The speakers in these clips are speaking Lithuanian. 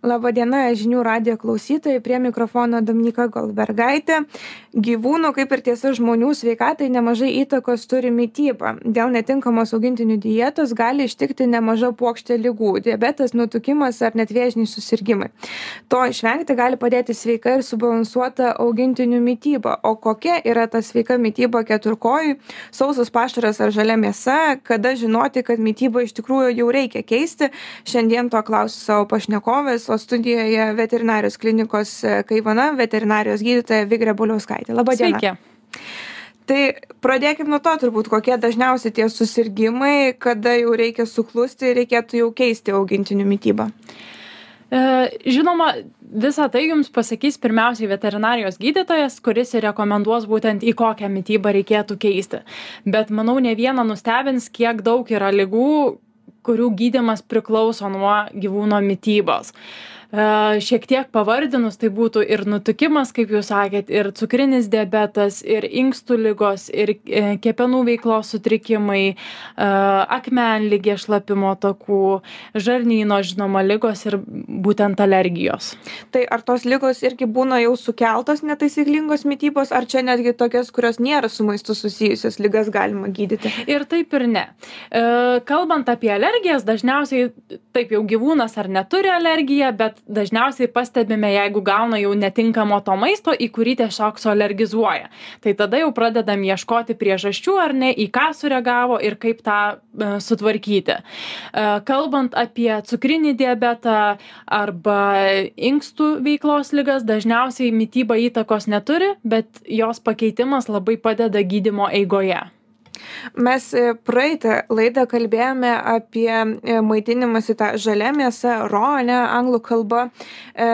Labadiena, žinių radio klausytojai, prie mikrofono Dominika Golbergaitė. Gyvūnų, kaip ir tiesa žmonių sveikatai, nemažai įtakos turi mytyba. Dėl netinkamos augintinių dietos gali ištikti nemaža plokštė lygų - diabetas, nutukimas ar net vėžiniai susirgymai. To išvengti gali padėti sveika ir subalansuota augintinių mytyba. O kokia yra ta sveika mytyba keturkojui, sausas pašaras ar žalia mėsa, kada žinoti, kad mytybą iš tikrųjų jau reikia keisti. Šiandien to klausiu savo pašnekovės o studijoje veterinarijos klinikos e, Kaivana veterinarijos gydytoja Vigrė Buliauskaitė. Labą dieną. Sveiki. Tai pradėkime nuo to turbūt, kokie dažniausiai tie susirgymai, kada jau reikia suklusti ir reikėtų jau keisti augintinių mytybą. E, žinoma, visą tai jums pasakys pirmiausiai veterinarijos gydytojas, kuris ir rekomenduos būtent į kokią mytybą reikėtų keisti. Bet manau, ne vieną nustebins, kiek daug yra lygų, kurių gydymas priklauso nuo gyvūno mitybos šiek tiek pavardinus tai būtų ir nutukimas kaip jūs sakėt ir cukrinis diabetas ir inkstų ligos ir e, kepenų veiklos sutrikimai akmenligė šlapimo takų žarnyno žinoma ligos ir būtent alergijos. Tai ar tos ligos irgi būna jau sukeltos netaisyklingos mitybos ar čia netgi tokias kurios nėra su maistu susijusios ligas galima gydyti? Ir taip ir ne. E, kalbant apie alergijas dažniausiai taip jau gyvūnas ar neturi alergiją bet dažniausiai pastebime jeigu gauna jau netinkamo to maisto į kurį tiesiog sualergizuoja. Tai tada jau pradedam ieškoti priežasčių ar ne į ką sureagavo ir kaip tą e, sutvarkyti. E, kalbant apie cukrinį diabetą arba inkstų veiklos ligas dažniausiai mityba įtakos neturi bet jos pakeitimas labai padeda gydymo eigoje Mes e, praeitą laidą kalbėjome apie e, maitinimąsi tą žalia mėsa, ro, ne, anglų kalba. E,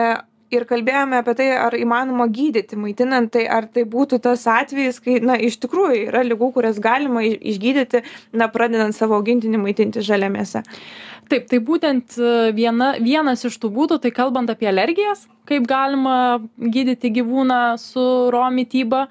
ir kalbėjome apie tai, ar įmanoma gydyti maitinant, tai ar tai būtų tas atvejis, kai, na, iš tikrųjų yra lygų, kurias galima išgydyti, na, pradedant savo augintinį maitinti žalia mėsa. Taip, tai būtent viena, vienas iš tų būdų, tai kalbant apie alergijas, kaip galima gydyti gyvūną su ro mityba.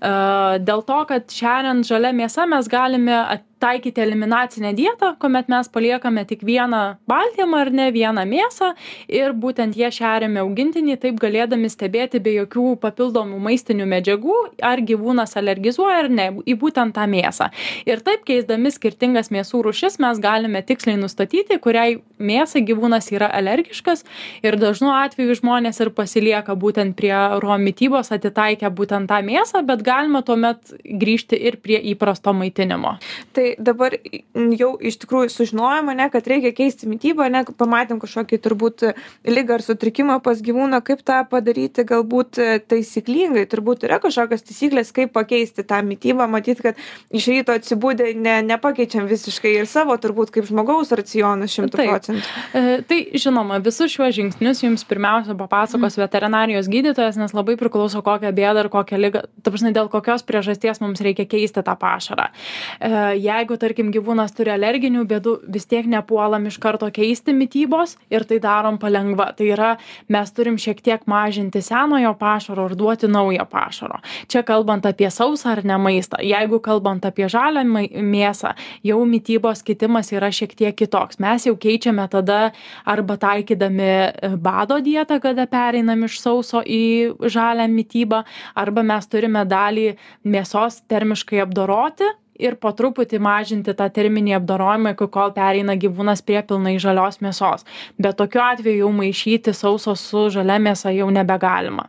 Dėl to, kad šeriant žalia mėsa mes galime taikyti eliminacinę dietą, kuomet mes paliekame tik vieną baltymą ar ne vieną mėsą ir būtent jie šeriame augintinį, taip galėdami stebėti be jokių papildomų maistinių medžiagų, ar gyvūnas alergizuoja ar ne į būtent tą mėsą. Ir taip keisdami skirtingas mėsų rušis mes galime tiksliai nustatyti, kuriai mėsai gyvūnas yra alergiškas ir dažnu atveju žmonės ir pasilieka būtent prie ro mitybos, atitaikę būtent tą mėsą, bet galima tuomet grįžti ir prie įprasto maitinimo. Tai dabar jau iš tikrųjų sužinojome, ne, kad reikia keisti mytybą, ne, pamatėm kažkokį turbūt lygą ar sutrikimą pas gyvūną, kaip tą padaryti galbūt taisyklingai, turbūt yra kažkokios taisyklės, kaip pakeisti tą mytybą, matyt, kad iš ryto atsibūdė ne, nepakeičiam visiškai ir savo turbūt kaip žmogaus racioną šimtų procentų. E, tai žinoma, visus šiuos žingsnius jums pirmiausia papasakos mm. veterinarijos gydytojas, nes labai priklauso kokią bėdą ir kokią lygą, ta prasme, dėl kokios priežasties mums reikia keisti tą pašarą. E, jeigu tarkim gyvūnas turi alerginių bėdų vis tiek nepuolam iš karto keisti mitybos ir tai darom palengva tai yra mes turim šiek tiek mažinti senojo pašaro ir duoti naujo pašaro čia kalbant apie sausą ar ne maistą jeigu kalbant apie žalią mėsą jau mitybos kitimas yra šiek tiek kitoks mes jau keičiame tada arba taikydami e, bado dietą kada pereinam iš sauso į žalią mitybą arba mes turime dalį mėsos termiškai apdoroti ir po truputį mažinti tą terminį apdorojimą iki kol pereina gyvūnas prie pilnai žalios mėsos. Bet tokiu atveju jau maišyti sauso su žalia mėsa jau nebegalima.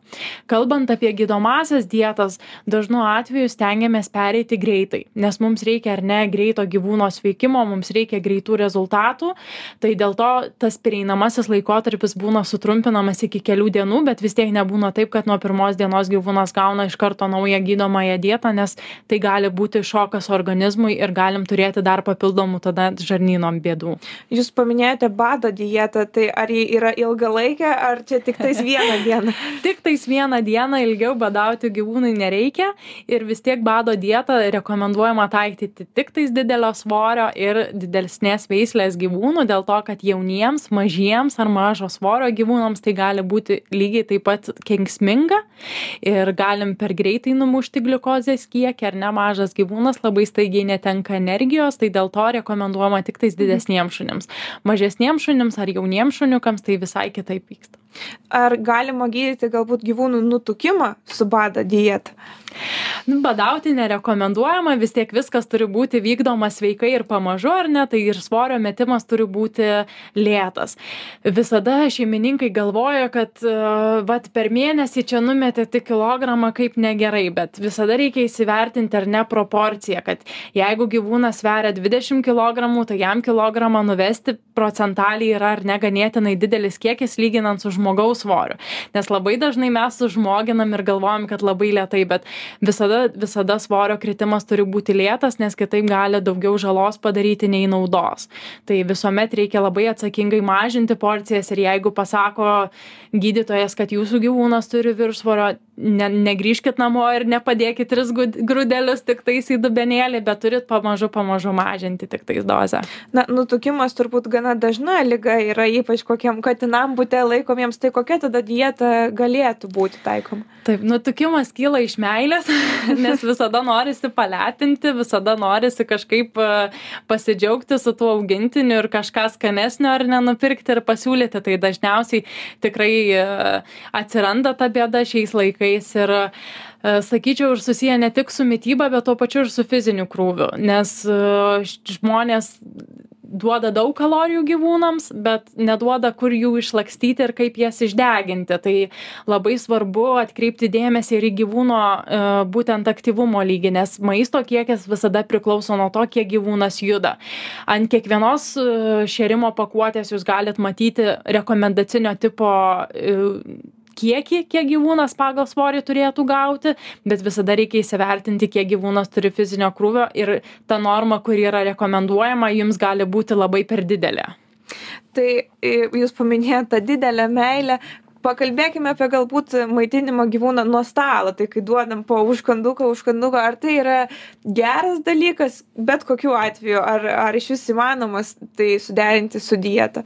Kalbant apie gydomąsias dietas dažnu atveju stengiamės pereiti greitai nes mums reikia ar ne greito gyvūno sveikimo mums reikia greitų rezultatų. Tai dėl to tas pereinamasis laikotarpis būna sutrumpinamas iki kelių dienų bet vis tiek nebūna taip kad nuo pirmos dienos gyvūnas gauna iš karto naują gydomąją dietą nes tai gali būti šokas organizmui ir galim turėti dar papildomų tada žarnyno bėdų. Jūs paminėjote bado dietą, tai ar ji yra ilgalaikė, ar čia tik tais vieną dieną? tik tais vieną dieną ilgiau badauti gyvūnui nereikia ir vis tiek bado dietą rekomenduojama taikyti tik tais didelio svorio ir didelsnės veislės gyvūnų, dėl to, kad jauniems, mažiems ar mažo svorio gyvūnams tai gali būti lygiai taip pat kenksminga ir galim per greitai numušti gliukozės kiekį ar nemažas gyvūnas labai staigiai netenka energijos tai dėl to rekomenduojama tiktais didesniems šunims. Mažesniems šunims ar jauniems šuniukams tai visai kitaip vyksta. Ar galima gydyti galbūt gyvūnų nutukimą su bada dieta? Nu, badauti nerekomenduojama, vis tiek viskas turi būti vykdoma sveikai ir pamažu, ar ne, tai ir svorio metimas turi būti lėtas. Visada šeimininkai galvoja, kad uh, vat, per mėnesį čia numetė tik kilogramą kaip negerai, bet visada reikia įsivertinti ar ne proporciją, kad jeigu gyvūnas sveria 20 kg, tai jam kilogramą nuvesti procentaliai yra ar ne ganėtinai didelis kiekis lyginant su žmogaus svoriu nes labai dažnai mes sužmoginam ir galvojam kad labai lėtai bet visada visada svorio kritimas turi būti lėtas nes kitaip gali daugiau žalos padaryti nei naudos. Tai visuomet reikia labai atsakingai mažinti porcijas ir jeigu pasako gydytojas kad jūsų gyvūnas turi viršsvorio ne negrįžkit namo ir nepadėkit tris grūdelius tiktais į dubenėlį bet turit pamažu pamažu mažinti tiktais dozę. Na nutukimas turbūt gana dažna liga yra ypač kokiem katinam bute laikomiems tai kokia tada dieta galėtų būti taikoma? Taip nutukimas kyla iš meilės nes visada norisi palepinti visada norisi kažkaip e, pasidžiaugti su tuo augintiniu ir kažką skanesnio ar ne nupirkti ir pasiūlyti. Tai dažniausiai tikrai e, atsiranda ta bėda šiais laikais laikais ir e, sakyčiau ir susiję ne tik su mityba, bet tuo pačiu ir su fiziniu krūviu, nes e, žmonės duoda daug kalorijų gyvūnams, bet neduoda, kur jų išlakstyti ir kaip jas išdeginti. Tai labai svarbu atkreipti dėmesį ir į gyvūno e, būtent aktyvumo lygį, nes maisto kiekis visada priklauso nuo to, kiek gyvūnas juda. Ant kiekvienos šėrimo pakuotės jūs galite matyti rekomendacinio tipo kiekį kiek gyvūnas pagal svorį turėtų gauti bet visada reikia įsivertinti kiek gyvūnas turi fizinio krūvio ir ta norma kuri yra rekomenduojama jums gali būti labai per didelė. Tai jūs paminėjot tą didelę meilę. Pakalbėkime apie galbūt maitinimą gyvūną nuo stalo. Tai kai duodam po užkanduką užkanduką ar tai yra geras dalykas? Bet kokiu atveju ar ar išvis įmanomas tai suderinti su dieta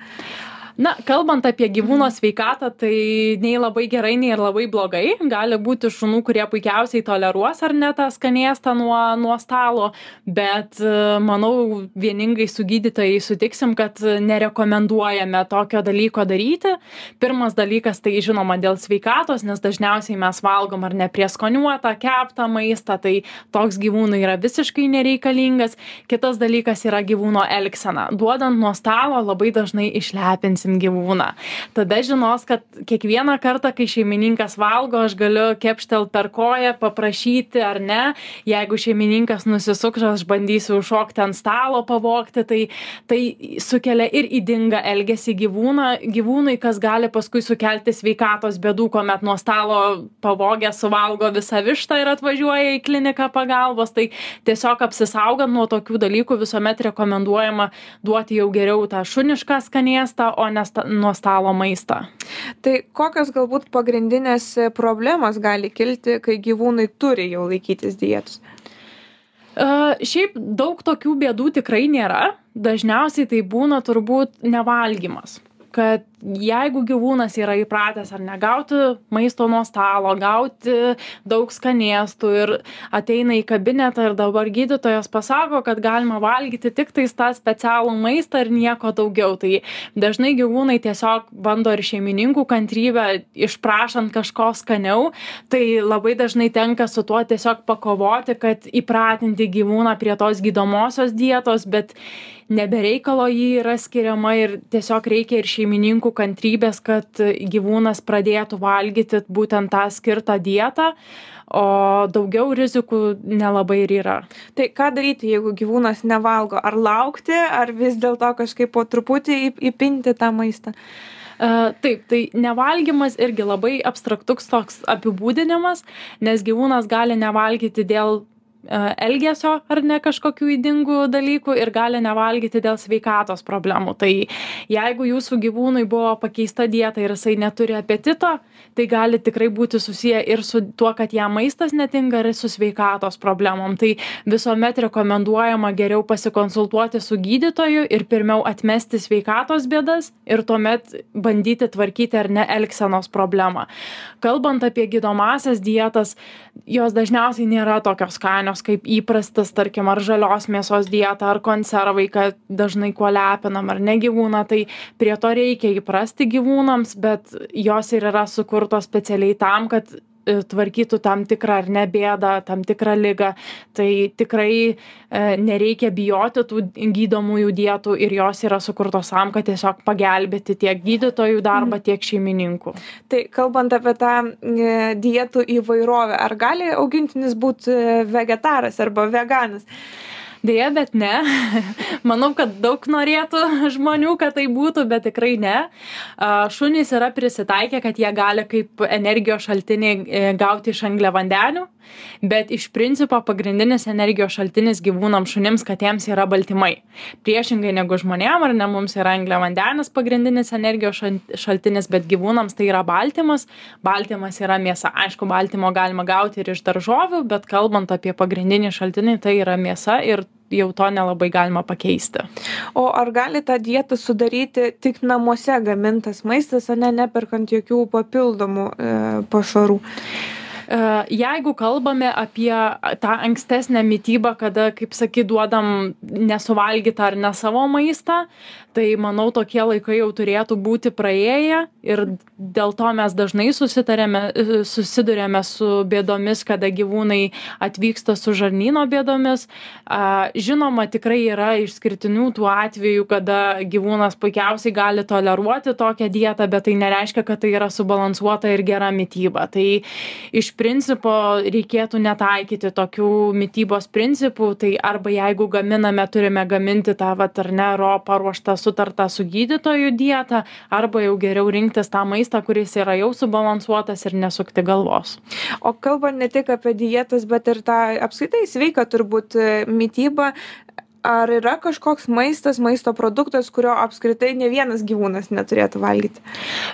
na kalbant apie gyvūno sveikatą tai nei labai gerai nei ir labai blogai. Gali būti šunų kurie puikiausiai toleruos ar ne tą skanėstą nuo nuo stalo bet e, manau vieningai su gydytojais sutiksim kad nerekomenduojame tokio dalyko daryti. Pirmas dalykas tai žinoma dėl sveikatos nes dažniausiai mes valgom ar ne prieskoniuotą keptą maistą tai toks gyvūnui yra visiškai nereikalingas. Kitas dalykas yra gyvūno elgsena. Duodant nuo stalo labai dažnai išlepinsim išlesim gyvūną. Tada žinos kad kiekvieną kartą kai šeimininkas valgo aš galiu kepštelt per koją paprašyti ar ne? Jeigu šeimininkas nusisuks aš bandysiu užšokti ant stalo pavogti. Tai tai sukelia ir ydingą elgesį gyvūną gyvūnui kas gali paskui sukelti sveikatos bėdų kuomet nuo stalo pavogęs suvalgo visą vištą ir atvažiuoja į kliniką pagalbos. Tai tiesiog apsisaugant nuo tokių dalykų visuomet rekomenduojama duoti jau geriau tą šunišką skanėstą o ne sta nuo stalo maistą. Tai kokios galbūt pagrindinės problemos gali kilti, kai gyvūnai turi jau laikytis dietos? Uh, šiaip daug tokių bėdų tikrai nėra. Dažniausiai tai būna turbūt nevalgymas kad jeigu gyvūnas yra įpratęs ar ne gauti maisto nuo stalo gauti daug skanėstų ir ateina į kabinetą ir dabar gydytojas pasako kad galima valgyti tiktais tą specialų maistą ir nieko daugiau. Tai dažnai gyvūnai tiesiog bando ir šeimininkų kantrybę išprašant kažko skaniau. Tai labai dažnai tenka su tuo tiesiog pakovoti kad įpratinti gyvūną prie tos gydomosios dietos bet ne be reikalo ji yra skiriama ir tiesiog reikia ir šeimininkų kantrybės kad gyvūnas pradėtų valgyti būtent tą skirtą dietą o daugiau rizikų nelabai ir yra. Tai ką daryti, jeigu gyvūnas nevalgo? Ar laukti, ar vis dėlto kažkaip po truputį įpinti tą maistą? Uh, taip, tai nevalgymas irgi labai abstraktus toks apibūdinimas, nes gyvūnas gali nevalgyti dėl E, elgesio ar ne kažkokių ydingų dalykų ir gali nevalgyti dėl sveikatos problemų. Tai jeigu jūsų gyvūnui buvo pakeista dieta ir jisai neturi apetito, tai gali tikrai būti susiję ir su tuo, kad jam maistas netinka ir su sveikatos problemom. Tai visuomet rekomenduojama geriau pasikonsultuoti su gydytoju ir pirmiau atmesti sveikatos bėdas ir tuomet bandyti tvarkyti ar ne elgsenos problemą. Kalbant apie gydomasias dietas, jos dažniausiai nėra tokios skanios tokios kaip įprastas tarkim ar žalios mėsos dieta ar konservai kad dažnai kuo lepinam ar ne gyvūną tai prie to reikia įprasti gyvūnams bet jos ir yra sukurtos specialiai tam kad tvarkytų tam tikrą ar ne bėdą, tam tikrą lygą. Tai tikrai e, nereikia bijoti tų gydomųjų dietų ir jos yra sukurtos tam, kad tiesiog pagelbėti tiek gydytojų darbą, tiek šeimininkų. Tai kalbant apie tą e, dietų įvairovę, ar gali augintinis būti vegetaras arba veganas? Deja, bet ne. Manau, kad daug norėtų žmonių, kad tai būtų, bet tikrai ne. Šunys yra prisitaikę, kad jie gali kaip energijos šaltinį e, gauti iš angliavandenių, bet iš principo pagrindinis energijos šaltinis gyvūnams šunims, katėms yra baltymai. Priešingai negu žmonėm, ar ne mums yra angliavandenis pagrindinis energijos šaltinis, bet gyvūnams tai yra baltymas. Baltymas yra mėsa. Aišku, baltymo galima gauti ir iš daržovių, bet kalbant apie pagrindinį šaltinį, tai yra mėsa ir jau to nelabai galima pakeisti. O ar gali tą dietą sudaryti tik namuose gamintas maistas, o ne neperkant jokių papildomų e, pašarų? E, jeigu kalbame apie tą ankstesnę mytybą, kada, kaip sakyt, duodam nesuvalgytą ar ne savo maistą, tai manau tokie laikai jau turėtų būti praėję ir dėl to mes dažnai susidurėme su bėdomis, kada gyvūnai atvyksta su žarnyno bėdomis. Žinoma, tikrai yra išskirtinių tų atvejų, kada gyvūnas puikiausiai gali toleruoti tokią dietą, bet tai nereiškia, kad tai yra subalansuota ir gera mytyba. Tai iš principo reikėtų netaikyti tokių mytybos principų, tai arba jeigu gaminame, turime gaminti tą vat ar ne ro paruoštą sutartą su gydytoju dietą, arba jau geriau rinktis tą maistą, kuris yra jau subalansuotas ir nesukti galvos. O kalbant ne tik apie dietas, bet ir tą apskaitai sveiką turbūt mytybą, ar yra kažkoks maistas maisto produktas kurio apskritai ne vienas gyvūnas neturėtų valgyti?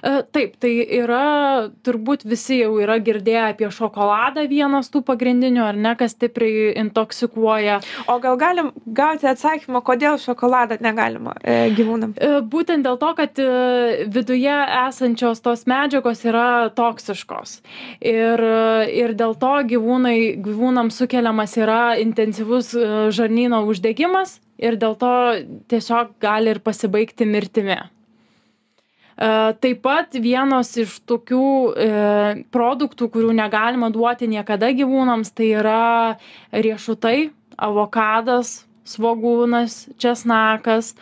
E, taip tai yra turbūt visi jau yra girdėję apie šokoladą vienas tų pagrindinių ar ne kas stipriai intoksikuoja. O gal galim gauti atsakymą kodėl šokoladą negalima e, gyvūnam? E, būtent dėl to kad viduje esančios tos medžiagos yra toksiškos. Ir ir dėl to gyvūnai gyvūnams sukeliamas yra intensyvus žarnyno uždegimas ir dėl to tiesiog gali ir pasibaigti mirtimi. E, taip pat vienas iš tokių e, produktų, kurių negalima duoti niekada gyvūnams, tai yra riešutai, avokadas, svogūnas, česnakas.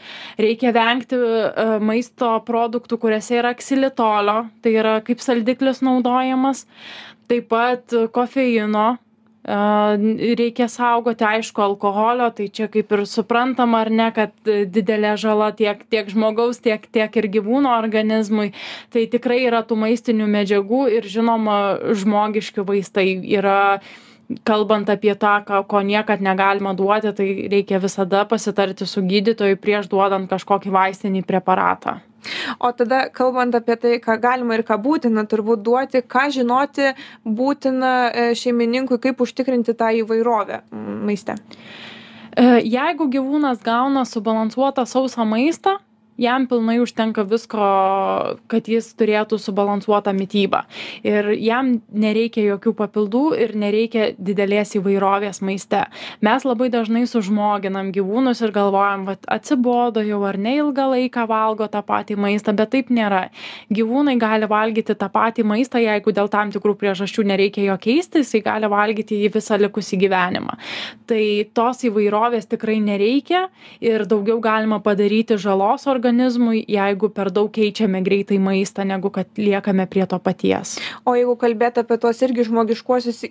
Reikia vengti e, maisto produktų, kuriuose yra ksilitolio, tai yra kaip saldiklis naudojamas. Taip pat kofeino, reikia saugoti aišku alkoholio tai čia kaip ir suprantama ar ne kad didelė žala tiek tiek žmogaus tiek tiek ir gyvūno organizmui. Tai tikrai yra tų maistinių medžiagų ir žinoma žmogiški vaistai yra kalbant apie tą ką ko niekad negalima duoti tai reikia visada pasitarti su gydytoju prieš duodant kažkokį vaistinį preparatą O tada, kalbant apie tai, ką galima ir ką būtina turbūt duoti, ką žinoti būtina e, šeimininkui, kaip užtikrinti tą įvairovę maiste. E, jeigu gyvūnas gauna subalansuotą sausą maistą, jam pilnai užtenka visko, kad jis turėtų subalansuotą mytybą. Ir jam nereikia jokių papildų ir nereikia didelės įvairovės maiste. Mes labai dažnai sužmoginam gyvūnus ir galvojam, kad atsibodo jau ar ne ilgą laiką valgo tą patį maistą, bet taip nėra. Gyvūnai gali valgyti tą patį maistą, jeigu dėl tam tikrų priežasčių nereikia jo keisti, jisai gali valgyti jį visą likusį gyvenimą. Tai tos įvairovės tikrai nereikia ir daugiau galima padaryti žalos organizmui organizmui jeigu per daug keičiame greitai maistą negu kad liekame prie to paties. O jeigu kalbėt apie tuos irgi žmogiškuosius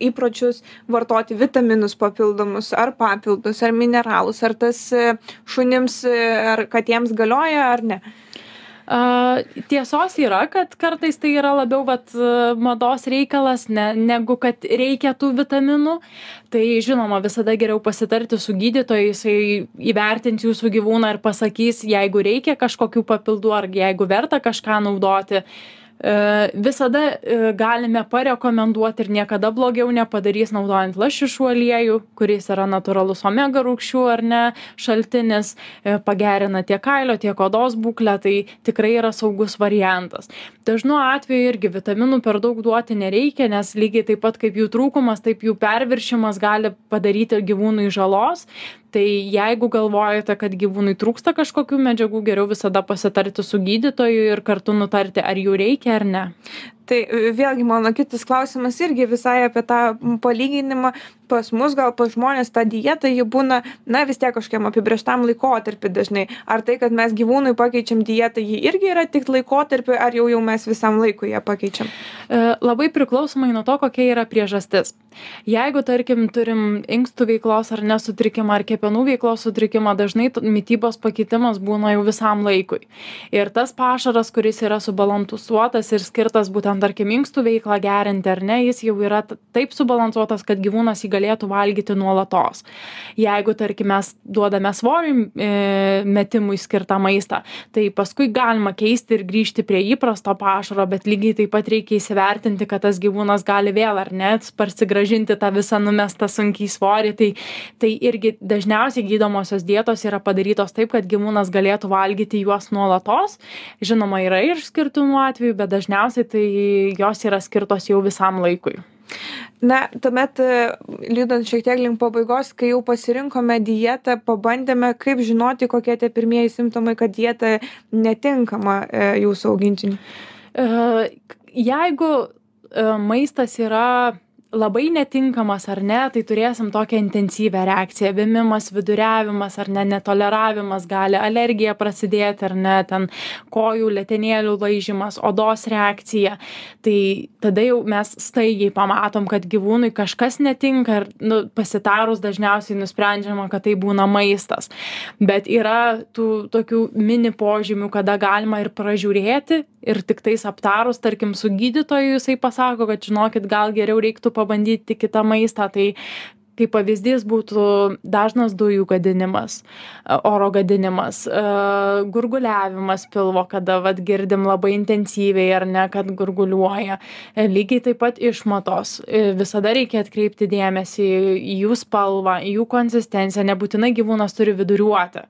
įpročius vartoti vitaminus papildomus ar papildus ar mineralus ar tas e, šunims e, ar katėms galioja ar ne tiesos yra, kad kartais tai yra labiau vat, mados reikalas, ne, negu kad reikia tų vitaminų. Tai žinoma, visada geriau pasitarti su gydytoju, jisai įvertins jūsų gyvūną ir pasakys, jeigu reikia kažkokių papildų ar jeigu verta kažką naudoti. E, visada e, galime parekomenduoti ir niekada blogiau nepadarys naudojant lašišų aliejų, kuris yra natūralus omega rūkščių ar ne šaltinis, e, pagerina tiek kailio, tiek odos būklę, tai tikrai yra saugus variantas. Dažnu atveju irgi vitaminų per daug duoti nereikia, nes lygiai taip pat kaip jų trūkumas, taip jų perviršimas gali padaryti gyvūnui žalos tai jeigu galvojate kad gyvūnui trūksta kažkokių medžiagų geriau visada pasitarti su gydytoju ir kartu nutarti ar jų reikia ar ne tai vėlgi mano kitas klausimas irgi visai apie tą palyginimą. Pas mus gal pas žmones ta dieta ji būna na vis tiek kažkokiam apibrėžtam laikotarpy dažnai. Ar tai kad mes gyvūnui pakeičiam dietą ji irgi yra tik laikotarpiui ar jau jau mes visam laikui ją pakeičiam? E, labai priklausomai nuo to kokia yra priežastis. Jeigu tarkim turim inkstų veiklos ar ne sutrikimą ar kepenų veiklos sutrikimą dažnai mitybos pakeitimas būna jau visam laikui. Ir tas pašaras kuris yra subalansuotas ir skirtas būtent ten tarkim inkstų veiklą gerinti ar ne jis jau yra taip subalansuotas kad gyvūnas jį galėtų valgyti nuolatos. Jeigu tarkim mes duodame svoriui e, metimui skirtą maistą tai paskui galima keisti ir grįžti prie įprasto pašaro bet lygiai taip pat reikia įsivertinti kad tas gyvūnas gali vėl ar ne parsigrąžinti tą visą numestą sunkiai svorį. Tai tai irgi dažniausiai gydomosios dietos yra padarytos taip kad gyvūnas galėtų valgyti juos nuolatos. Žinoma yra ir išskirtinų atvejų bet dažniausiai tai jos yra skirtos jau visam laikui. Na, tuomet, lydant šiek tiek link pabaigos, kai jau pasirinkome dietą, pabandėme, kaip žinoti, kokie tie pirmieji simptomai, kad dieta netinkama e, jūsų augintiniui. E, jeigu e, maistas yra labai netinkamas ar ne tai turėsim tokią intensyvią reakciją. Vėmimas viduriavimas ar ne netoleravimas gali alergija prasidėti ar ne ten kojų letenėlių laižymas odos reakcija. Tai tada jau mes staigiai pamatom kad gyvūnui kažkas netinka ir nu pasitarus dažniausiai nusprendžiama kad tai būna maistas. Bet yra tų tokių mini požymių kada galima ir pražiūrėti ir tiktais aptarus tarkim su gydytoju jisai pasako kad žinokit gal geriau reiktų pabandyti kitą maistą tai kaip pavyzdys būtų dažnas dujų gadinimas oro gadinimas gurguliavimas pilvo kada vat girdim labai intensyviai ar ne kad gurguliuoja. Lygiai taip pat išmatos. Visada reikia atkreipti dėmesį į jų spalvą į jų konsistenciją nebūtinai gyvūnas turi viduriuoti.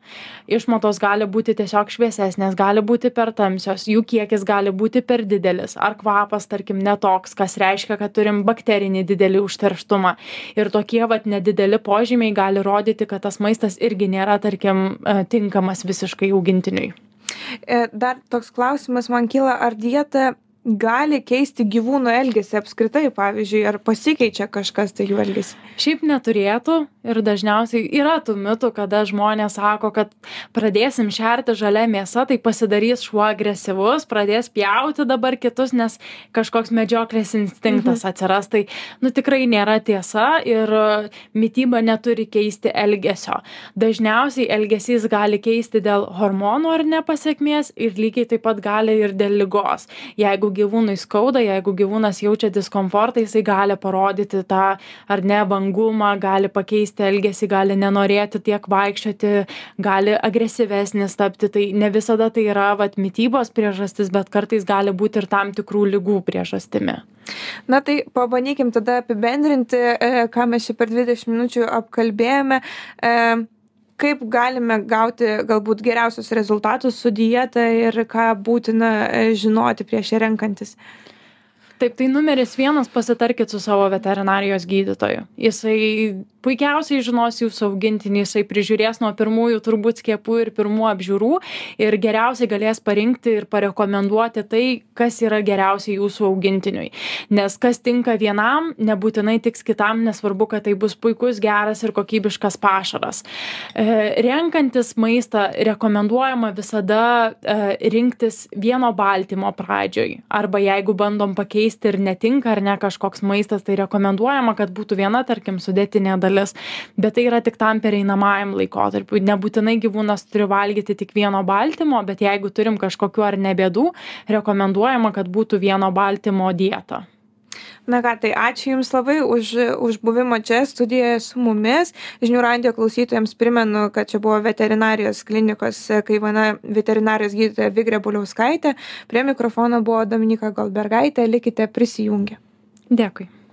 Išmatos gali būti tiesiog šviesesnės gali būti per tamsios jų kiekis gali būti per didelis ar kvapas tarkim ne toks kas reiškia kad turim bakterinį didelį užterštumą. Ir tokie vat nedideli požymiai gali rodyti kad tas maistas irgi nėra tarkim e, tinkamas visiškai augintiniui. E, dar toks klausimas man kyla ar dieta gali keisti gyvūnų elgesį apskritai pavyzdžiui ar pasikeičia kažkas tai jų elgesy šiaip neturėtų ir dažniausiai yra tų mitų kada žmonės sako kad pradėsim šerti žalia mėsa tai pasidarys šuo agresyvus pradės pjauti dabar kitus nes kažkoks medžioklės instinktas mhm. atsiras. Tai nu tikrai nėra tiesa ir mityba neturi keisti elgesio. Dažniausiai elgesys gali keisti dėl hormonų ar ne pasekmės ir lygiai taip pat gali ir dėl ligos. Jeigu gyvūnui skauda jeigu gyvūnas jaučia diskomfortą jisai gali parodyti tą ar ne vangumą gali pakeisti elgesį gali nenorėti tiek vaikščioti gali agresyvesnis tapti tai ne visada tai yra vat mitybos priežastis bet kartais gali būti ir tam tikrų ligų priežastimi Na tai pabandykim tada apibendrinti, e, ką mes čia per 20 minučių apkalbėjome. Kaip galime gauti galbūt geriausius rezultatus su dieta ir ką būtina e, žinoti prieš ją renkantis taip tai numeris vienas pasitarkit su savo veterinarijos gydytoju. Jisai puikiausiai žinos jūsų augintinį jisai prižiūrės nuo pirmųjų turbūt skiepų ir pirmų apžiūrų ir geriausiai galės parinkti ir parekomenduoti tai kas yra geriausia jūsų augintiniui. Nes kas tinka vienam nebūtinai tiks kitam nesvarbu kad tai bus puikus geras ir kokybiškas pašaras. E, renkantis maistą rekomenduojama visada e, rinktis vieno baltymo pradžioj. Arba jeigu bandom pakeisti ir netinka ar ne kažkoks maistas tai rekomenduojama kad būtų viena tarkim sudėtinė dalis bet tai yra tik tam pereinamajam laikotarpiui. Nebūtinai gyvūnas turi valgyti tik vieno baltymo bet jeigu turim kažkokių ar ne bėdų rekomenduojama kad būtų vieno baltymo dieta na ką tai ačiū jums labai už už buvimą čia studijoje su mumis. Žinių radijo klausytojams primenu kad čia buvo veterinarijos klinikos kaivana veterinarijos gydytoja vigrė buliauskaitė. Prie mikrofono buvo dominyka goldbergaitė. Likite prisijungę. Dėkui